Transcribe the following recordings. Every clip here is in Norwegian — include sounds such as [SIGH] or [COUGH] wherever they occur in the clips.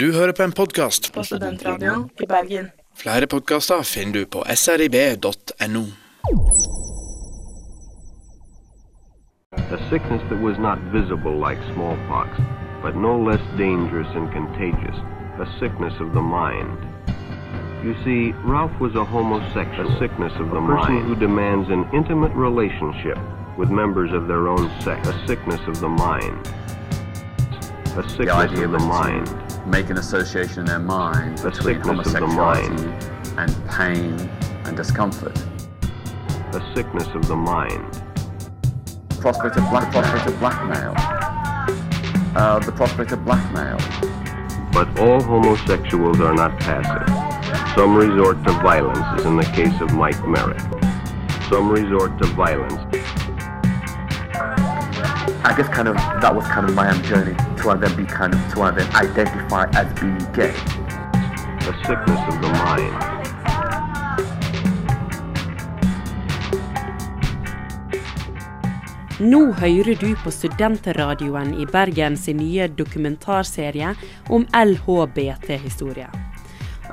Du hører på en podkast. på Studentradioen i Bergen. Flere podkaster finner du på srib.no. A sickness that was not visible like smallpox, but no less dangerous and contagious, a sickness of the mind. You see, Ralph was a homosexual, a sickness of the mind, person who demands an intimate relationship with members of their own sex, a sickness of the mind. A sickness idea of the mind. Make an association in their mind The between sickness of the homosexuality and pain and discomfort. The sickness of the mind. Prospect of black, prospect of blackmail. Uh, the prospect of blackmail. But all homosexuals are not passive. Some resort to violence, as in the case of Mike Merritt. Some resort to violence. I guess kind of that was kind of my own journey to then become, to then identify as being gay. A sickness of the mind. Nå hører du på Studentradioen i Bergen sin nye dokumentarserie om LHBT-historie.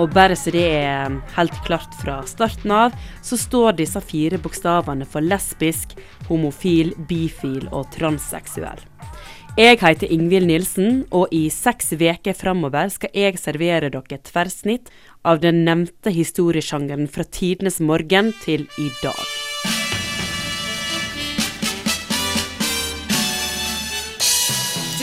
Og bare så det er helt klart fra starten av, så står disse fire bokstavene for lesbisk, homofil, bifil og transseksuell. Jeg heter Ingvild Nilsen, og i seks uker framover skal jeg servere dere et tverrsnitt av den nevnte historiesjangeren fra tidenes morgen til i dag.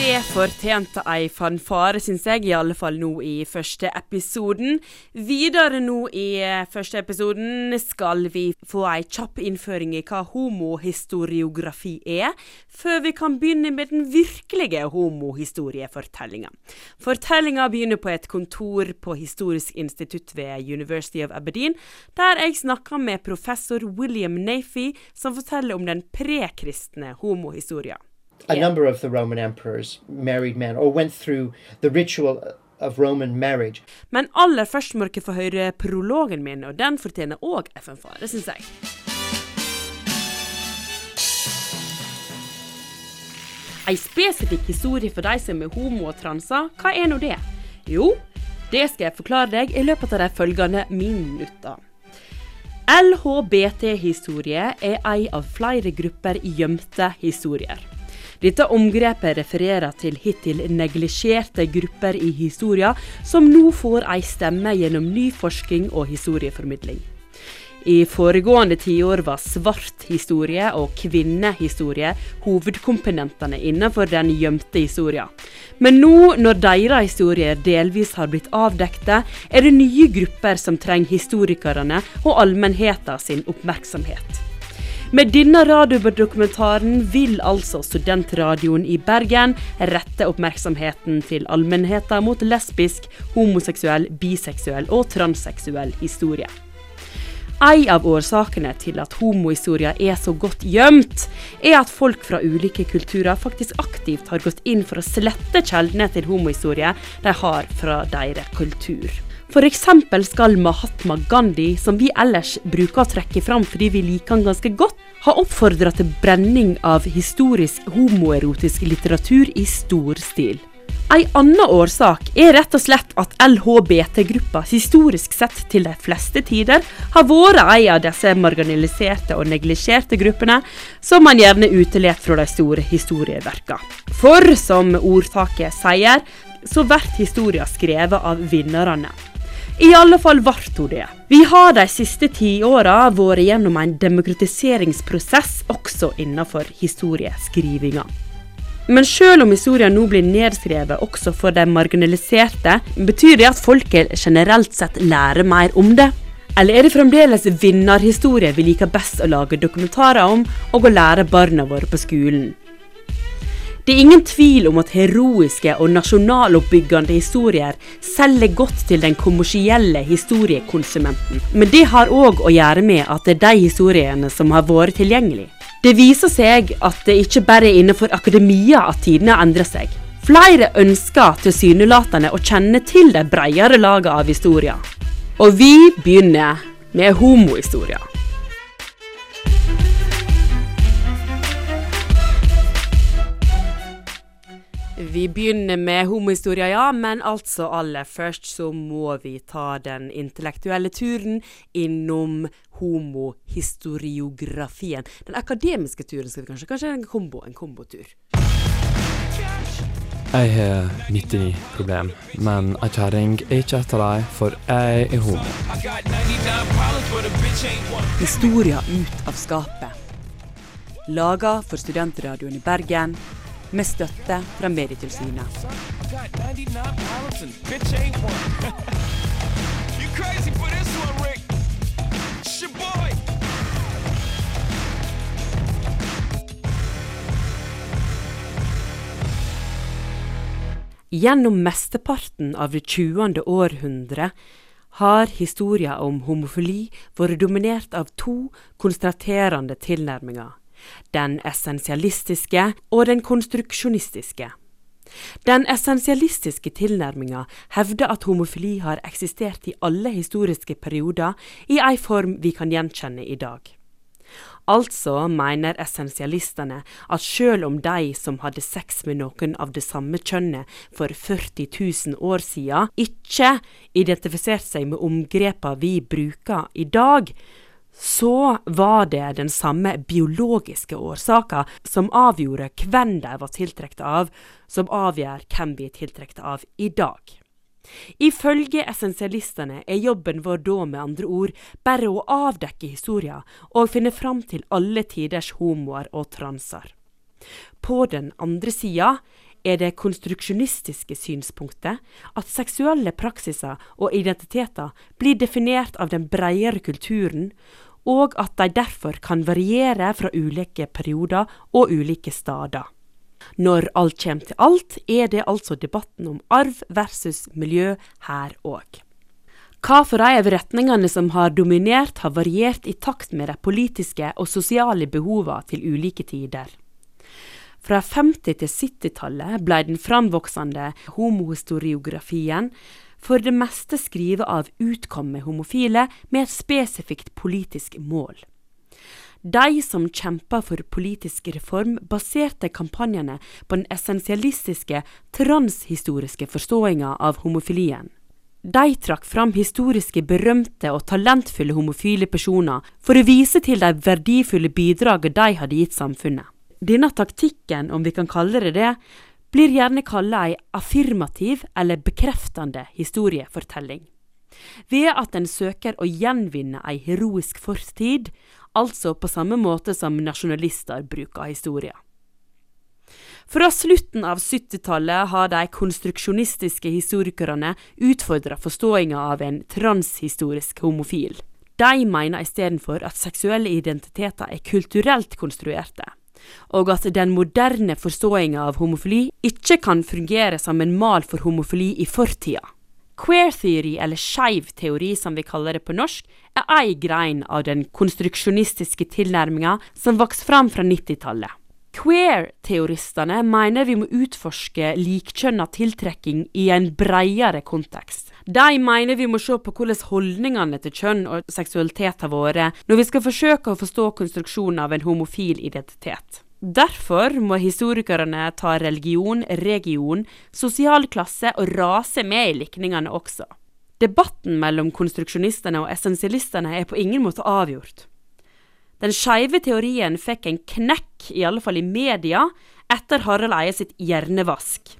Det fortjente ei fanfare, syns jeg, i alle fall nå i første episoden. Videre nå i eh, første episoden skal vi få ei kjapp innføring i hva homohistoriografi er, før vi kan begynne med den virkelige homohistoriefortellinga. Fortellinga begynner på et kontor på Historisk institutt ved University of Aberdeen, der jeg snakker med professor William Nafy, som forteller om den prekristne homohistoria. A number of the Roman emperors married men or went through the ritual of Roman marriage. Men aller først må dere få høre prologen min, og den fortjener òg FN-fare, syns jeg. Ei spesifikk historie for de som er homo og transer, hva er nå det? Jo, det skal jeg forklare deg i løpet av de følgende minutter. LHBT-historie er ei av flere grupper gjemte historier. Dette omgrepet refererer til hittil neglisjerte grupper i historia, som nå får ei stemme gjennom ny forskning og historieformidling. I foregående tiår var svart historie og kvinnehistorie hovedkomponentene innenfor den gjemte historia. Men nå, når deres historier delvis har blitt avdekte, er det nye grupper som trenger historikerne og allmennheten sin oppmerksomhet. Med denne radiodokumentaren vil altså studentradioen i Bergen rette oppmerksomheten til allmennheten mot lesbisk, homoseksuell, biseksuell og transseksuell historie. En av årsakene til at homohistoria er så godt gjemt, er at folk fra ulike kulturer faktisk aktivt har gått inn for å slette kjeldene til homohistorie de har fra deres kultur. F.eks. skal Mahatma Gandhi, som vi ellers bruker å trekke fram fordi vi liker han ganske godt, ha oppfordra til brenning av historisk homoerotisk litteratur i stor stil. Ei anna årsak er rett og slett at LHBT-gruppa historisk sett til de fleste tider har vært ei av disse marginaliserte og neglisjerte gruppene som man gjerne utelater fra de store historieverka. For som ordtaket sier, så blir historia skrevet av vinnerne. I alle fall ble hun det. Vi har de siste tiåra vært gjennom en demokratiseringsprosess også innenfor historieskrivinga. Men selv om historien nå blir nedskrevet også for de marginaliserte, betyr det at folket generelt sett lærer mer om det? Eller er det fremdeles vinnerhistorie vi liker best å lage dokumentarer om, og å lære barna våre på skolen? Det er ingen tvil om at heroiske og nasjonaloppbyggende historier selger godt til den kommersielle historiekonsumenten. Men det har òg å gjøre med at det er de historiene som har vært tilgjengelige. Det viser seg at det ikke bare er innenfor akademia at tidene endrer seg. Flere ønsker tilsynelatende å kjenne til de bredere lagene av historier. Og vi begynner med homohistorier. Vi begynner med homohistoria, ja, men altså aller først så må vi ta den intellektuelle turen innom homohistoriografien. Den akademiske turen skal vi kanskje Kanskje en kombo, en kombotur. Jeg har 99 problem, men ei kjerring er ikke et av dem, for jeg er homo. Historia ut av skapet. Laga for studentradioen i Bergen, med støtte fra Medietilsynet. Gjennom mesteparten av det 20. århundre har historien om homofili vært dominert av to konstraterende tilnærminger, den essensialistiske og den konstruksjonistiske. Den essensialistiske tilnærminga hevder at homofili har eksistert i alle historiske perioder i ei form vi kan gjenkjenne i dag. Altså mener essensialistene at selv om de som hadde sex med noen av det samme kjønnet for 40 000 år siden, ikke identifiserte seg med omgrepa vi bruker i dag, så var det den samme biologiske årsaka som avgjorde hvem de var tiltrukket av, som avgjør hvem vi er tiltrukket av i dag. Ifølge essensialistene er jobben vår da med andre ord bare å avdekke historia og finne fram til alle tiders homoer og transer. På den andre sida er det konstruksjonistiske synspunktet at seksuelle praksiser og identiteter blir definert av den bredere kulturen, og at de derfor kan variere fra ulike perioder og ulike steder. Når alt kommer til alt, er det altså debatten om arv versus miljø her òg. Hva for de av retningene som har dominert, har variert i takt med de politiske og sosiale behovene til ulike tider. Fra 50- til 70-tallet ble den framvoksende homohistoriografien for det meste skrevet av utkomme homofile med et spesifikt politisk mål. De som kjempa for politisk reform, baserte kampanjene på den essensialistiske, transhistoriske forståinga av homofilien. De trakk fram historiske, berømte og talentfulle homofile personer for å vise til de verdifulle bidragene de hadde gitt samfunnet. Denne taktikken, om vi kan kalle det det, blir gjerne kalla ei affirmativ eller bekreftende historiefortelling. Ved at en søker å gjenvinne ei heroisk fortid, altså på samme måte som nasjonalister bruker historia. Fra slutten av 70-tallet har de konstruksjonistiske historikerne utfordra forståinga av en transhistorisk homofil. De mener istedenfor at seksuelle identiteter er kulturelt konstruerte, og at den moderne forståinga av homofili ikke kan fungere som en mal for homofili i fortida. Queer theory, eller skeiv teori som vi kaller det på norsk, er ei grein av den konstruksjonistiske tilnærminga som vokste fram fra 90-tallet. Queer-teoristene mener vi må utforske likkjønna tiltrekking i en bredere kontekst. De mener vi må se på hvordan holdningene til kjønn og seksualitet har vært, når vi skal forsøke å forstå konstruksjonen av en homofil identitet. Derfor må historikerne ta religion, region, sosial klasse og rase med i likningene også. Debatten mellom konstruksjonistene og essensialistene er på ingen måte avgjort. Den skeive teorien fikk en knekk, i alle fall i media, etter Harald Eie sitt hjernevask.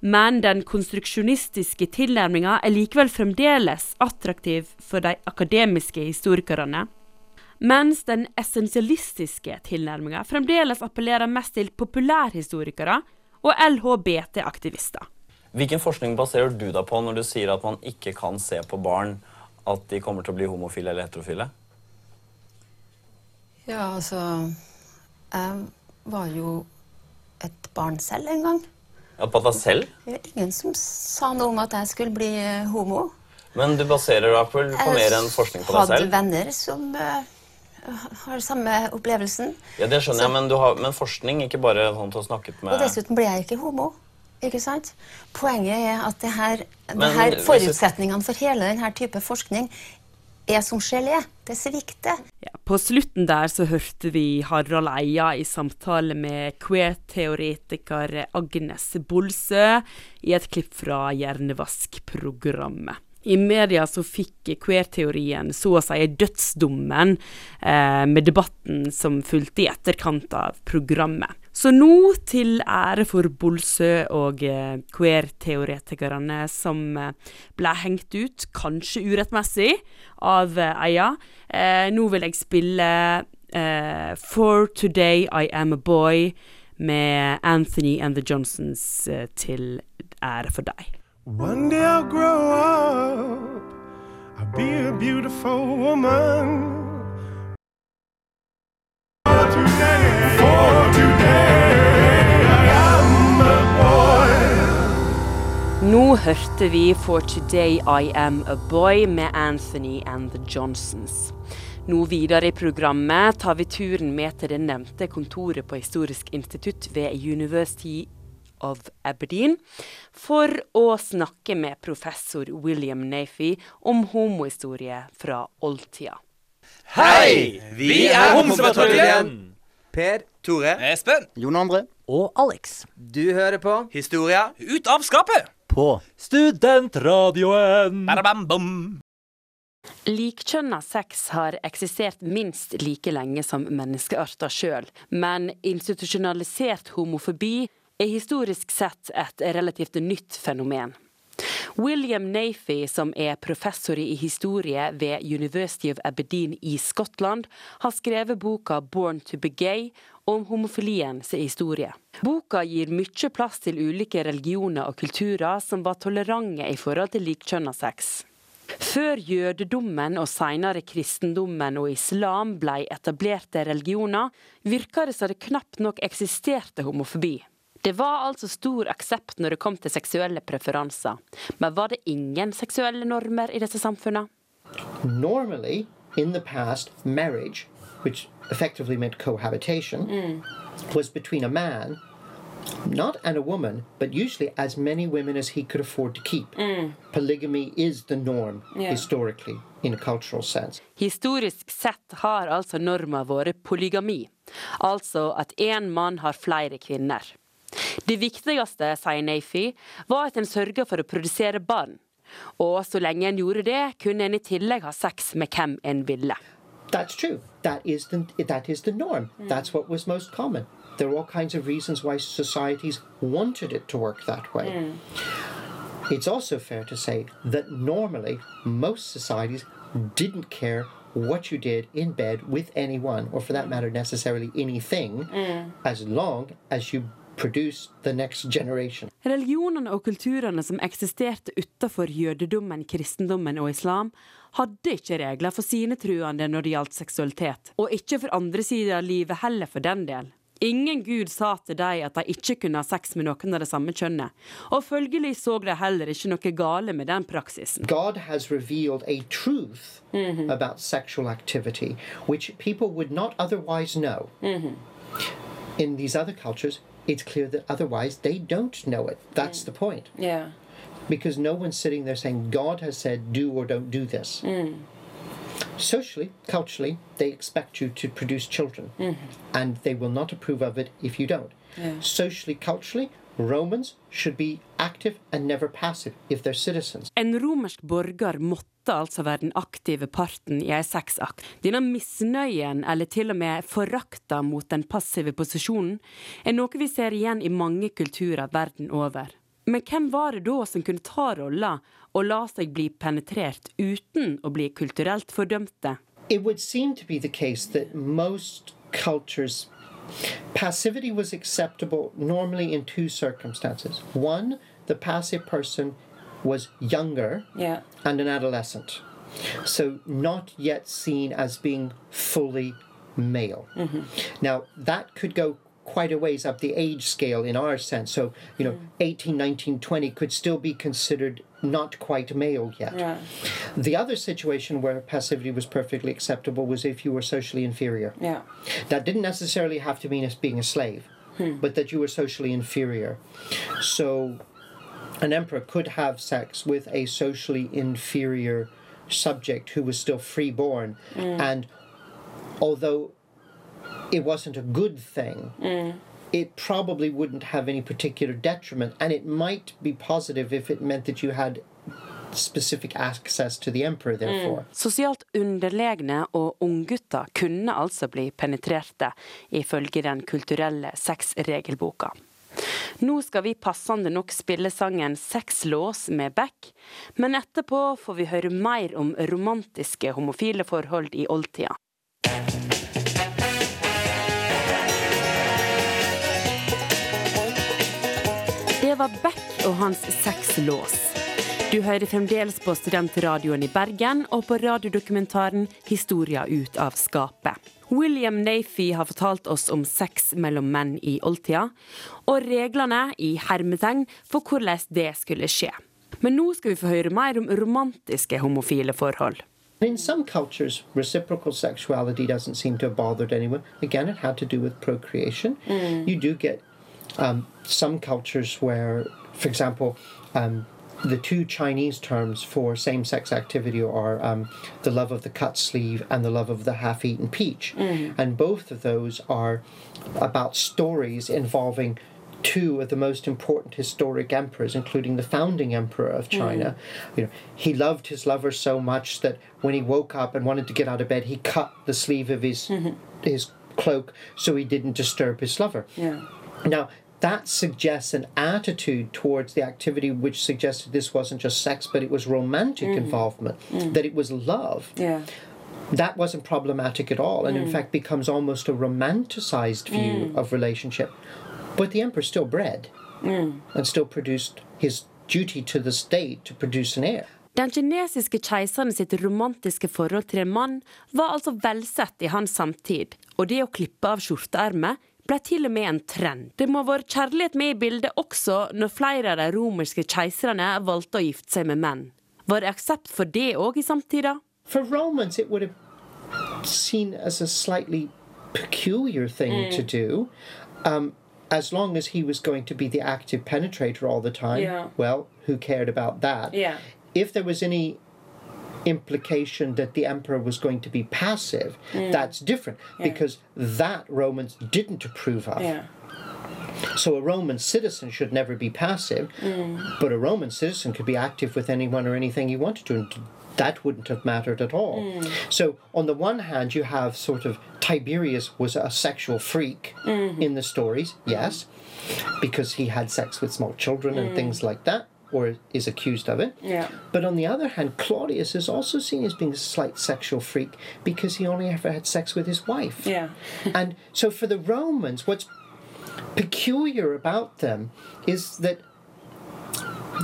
Men den konstruksjonistiske tilnærminga er likevel fremdeles attraktiv for de akademiske historikerne, mens den essensialistiske tilnærminga fremdeles appellerer mest til populærhistorikere og LHBT-aktivister. Hvilken forskning baserer du deg på når du sier at man ikke kan se på barn at de kommer til å bli homofile eller heterofile? Ja, altså Jeg var jo et barn selv en gang. Ja, På deg selv? Det var ingen som sa noe om at jeg skulle bli eh, homo. Men du baserer deg på, på mer enn forskning på deg selv? Jeg hadde venner som eh, har samme opplevelsen. Ja, det skjønner jeg, men, du har, men forskning, ikke bare sånn til å snakke med Og dessuten ble jeg ikke homo. Ikke sant? Poenget er at det her, det her forutsetningene for hele denne type forskning er som gelé. Det svikter. Ja, på slutten der så hørte vi Harald Eia i samtale med queer-teoretiker Agnes Bolsø i et klipp fra Hjernevask-programmet. I media så fikk queer-teorien så å si dødsdommen eh, med debatten som fulgte i etterkant av programmet. Så nå, til ære for Bolsø og eh, queer-teoretikerne som eh, ble hengt ut, kanskje urettmessig, av eh, Eia, eh, nå vil jeg spille eh, For Today I Am A Boy med Anthony and the Johnsons eh, til ære for deg. One day I'll grow up, I'll be a beautiful woman. For today, for today, Nå hørte vi For Today I Am A Boy med Anthony and the Johnsons. Nå videre i programmet tar vi turen med til det nevnte kontoret på Historisk institutt ved University of Aberdeen for å snakke med professor William Nafy om homohistorie fra oldtida. Hei! Vi er Homsepatruljen! Per, Tore, Espen, Jon André og Alex. Du hører på Historia ut av skapet! På Studentradioen! Likkjønna sex har eksistert minst like lenge som menneskearta sjøl, men institusjonalisert homofobi er historisk sett et relativt nytt fenomen. William Nafy, som er professor i historie ved University of Aberdeen i Skottland, har skrevet boka 'Born to be gay' om homofiliens historie. Boka gir mye plass til ulike religioner og kulturer som var tolerante i forhold til likkjønna sex. Før jødedommen og senere kristendommen og islam ble etablerte religioner, virka det som det knapt nok eksisterte homofobi. Det var altså stor aksept når det kom til seksuelle preferanser, men var det ingen seksuelle normer i disse samfunnene? Normally, in the past, marriage, which effectively meant cohabitation, was between a man, not and a woman, but usually as many women as he could afford to keep. Polygamy is the norm Yeah. historically, in a cultural sense. Historisk sett har altså norma vært polygami, altså at én mann har flere kvinner. Det viktigste, sier Nafy, var at en sørga for å produsere barn. Og så lenge en gjorde det, kunne en i tillegg ha sex med hvem en ville. That's true. That is the that is the norm. Mm. That's what was most common. There are all kinds of reasons why societies wanted it to work that way. Mm. It's also fair to say that normally most societies didn't care what you did in bed with anyone, or for that matter, necessarily anything, mm. as long as you produced the next generation. Religionene og kulturene som eksisterte utenfor jødedommen, kristendommen og islam, hadde ikke regler for sine truende når det gjaldt seksualitet, og ikke for andre sider av livet heller, for den del. Ingen gud sa til dem at de ikke kunne ha sex med noen av det samme kjønnet, og følgelig så de heller ikke noe gale med den praksisen. God has revealed a truth about sexual activity which people would not otherwise know. In these other cultures, it's clear that otherwise they don't know it. That's the point. Yeah. Because no one's sitting there saying, God has said, do or don't do this. Mm. Socially, culturally, they expect you to produce children, mm-hmm. and they will not approve of it if you don't. Yeah. Socially, culturally, Romans should be active and never passive if they're citizens. En romersk borger måtte altså være den aktive parten i ei sexakt. Denne misnøyen, eller til og med forakta mot den passive posisjonen, er noe vi ser igjen i mange kulturer verden over. Men hvem var det da som kunne ta rolla og la seg bli penetrert uten å bli kulturelt fordømte? It would seem to be the case that most cultures, passivity was acceptable normally in two circumstances. One, the passive person was younger Yeah. and an adolescent, so not yet seen as being fully male. Mm-hmm. Now, that could go quite a ways up the age scale in our sense. So, you know, 18, 19, 20 could still be considered not quite male yet. The other situation where passivity was perfectly acceptable was if you were socially inferior. Yeah. That didn't necessarily have to mean as being a slave, but that you were socially inferior. So an emperor could have sex with a socially inferior subject who was still freeborn. Mm. And although it wasn't a good thing, Mm. it probably wouldn't have any particular detriment. And it might be positive if it meant that you had specific access to the emperor, therefore. Sosialt underlegne og unggutter kunne altså bli penetrerte, ifølge den kulturelle sexregelboka. Nå skal vi passende nok spille sangen Sexlås med Beck, men etterpå får vi høre mer om romantiske homofile forhold i oldtida. Det var Beck og hans sexlås. Du hører fremdeles på Studentradioen i Bergen og på radiodokumentaren 'Historia ut av skapet'. William Nafy har fortalt oss om sex mellom menn i oldtida, og reglene i hermetegn for hvordan det skulle skje. Men nå skal vi få høre mer om romantiske homofile forhold. In some cultures, reciprocal sexuality doesn't seem to have bothered anyone. Again, it had to do with procreation. Mm. You do get um, some cultures where, for example, um, the two Chinese terms for same sex activity are um, the love of the cut sleeve and the love of the half eaten peach. Mm. And both of those are about stories involving two of the most important historic emperors, including the founding emperor of China. You know, he loved his lover so much that when he woke up and wanted to get out of bed, he cut the sleeve of his his cloak so he didn't disturb his lover. Yeah. Now, that suggests an attitude towards the activity which suggested this wasn't just sex, but it was romantic Mhm. involvement, Mm. that it was love. Yeah. That wasn't problematic at all, and in Mm. fact becomes almost a romanticized view Mm. of relationship. But the emperor still bred Mm. and still produced his duty to the state to produce an heir. Den kinesiske keiseren sitt romantiske forhold til en mann var altså velsett i hans samtid, og det å klippe av skjorteermet ble til og med en trend. Det må ha vært kjærlighet med i bildet også når flere av de romerske keiserne valgte å gifte seg med menn. Var det aksept for det òg i samtida? For Romans, it would have seen as a slightly peculiar thing Mm. to do. Um, as long as he was going to be the active penetrator all the time, Yeah. well, who cared about that? Yeah. If there was any implication that the emperor was going to be passive, Mm. that's different Yeah. because that Romans didn't approve of. Yeah. So a Roman citizen should never be passive, Mm. but a Roman citizen could be active with anyone or anything he wanted to, and that wouldn't have mattered at all. Mm. So on the one hand, you have sort of Tiberius was a sexual freak Mhm. in the stories, yes, because he had sex with small children and Mm. things like that, or is accused of it. Yeah. But on the other hand, Claudius is also seen as being a slight sexual freak because he only ever had sex with his wife. Yeah. [LAUGHS] and so for the Romans, what's peculiar about them is that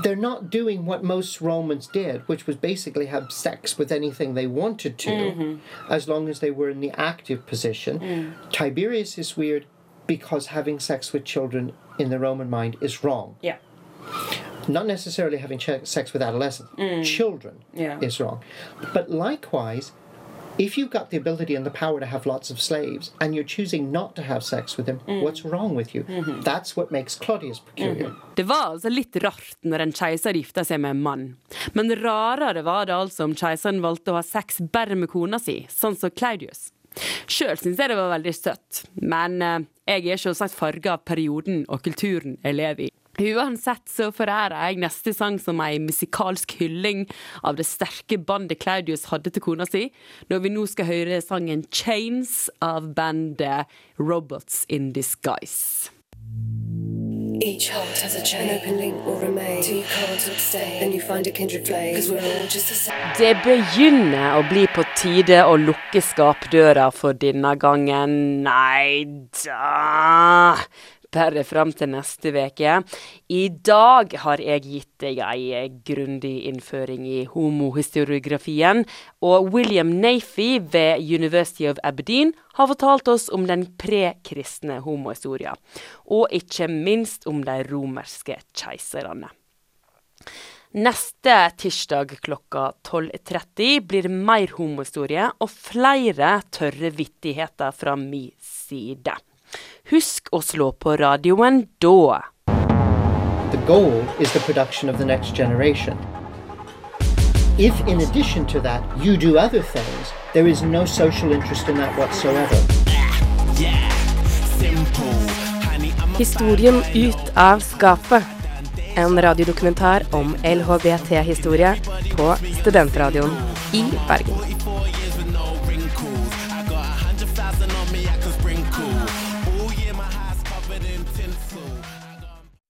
they're not doing what most Romans did, which was basically have sex with anything they wanted to, Mhm. as long as they were in the active position. Mm. Tiberius is weird because having sex with children in the Roman mind is wrong. Yeah. Not necessarily having sex with adolescents, Mm. children Yeah. is wrong. But likewise, if you've got the ability and the power to have lots of slaves and you're choosing not to have sex with them, Mm. what's wrong with you? Mhm. That's what makes Claudius peculiar. Det var altså litt rart når en keiser gifta seg med en mann. Men rarere var det altså om keiseren valgte å ha sex bare med kona si, sånn som Claudius. Sjøl syns jeg det var veldig søtt, men eh, jeg er selvsagt farga av perioden og kulturen jeg lever i. Uansett så forærer jeg neste sang som ei musikalsk hylling av det sterke bandet Claudius hadde til kona si, når vi nå skal høre sangen 'Chains' av bandet Robots in Disguise. Each heart has a chain, open link will remain. Till you can't abstain, then you find a kindred flame. Cause we're all just the same. Det begynner å bli på tide å lukke skapdøra for denne gangen. Nei da. Bare fram til neste uke. I dag har jeg gitt deg ei grundig innføring i homohistoriografien. Og William Nafy ved University of Aberdeen har fortalt oss om den prekristne homohistoria. Og ikke minst om de romerske keiserne. Neste tirsdag klokka 12.30 blir mer homohistorie og flere tørre vittigheter fra min side. Husk å slå på radioen da. The goal is the production of the next generation. If, in addition to that, you do other things, there is no social interest in that whatsoever. Historien ut av skapet. En radiodokumentar om LHBT-historie på Studentradioen i Bergen.